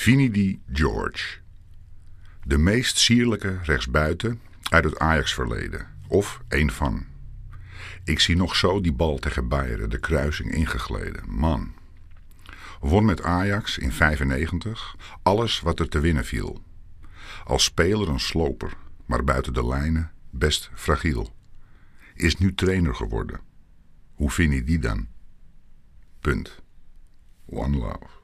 Vinnie George. De meest sierlijke rechtsbuiten uit het Ajax-verleden. Of een van. Ik zie nog zo die bal tegen Bayern de kruising ingegleden. Man. Won met Ajax in 95 alles wat er te winnen viel. Als speler een sloper, maar buiten de lijnen best fragiel. Is nu trainer geworden. Hoe vind je die dan? Punt. One love.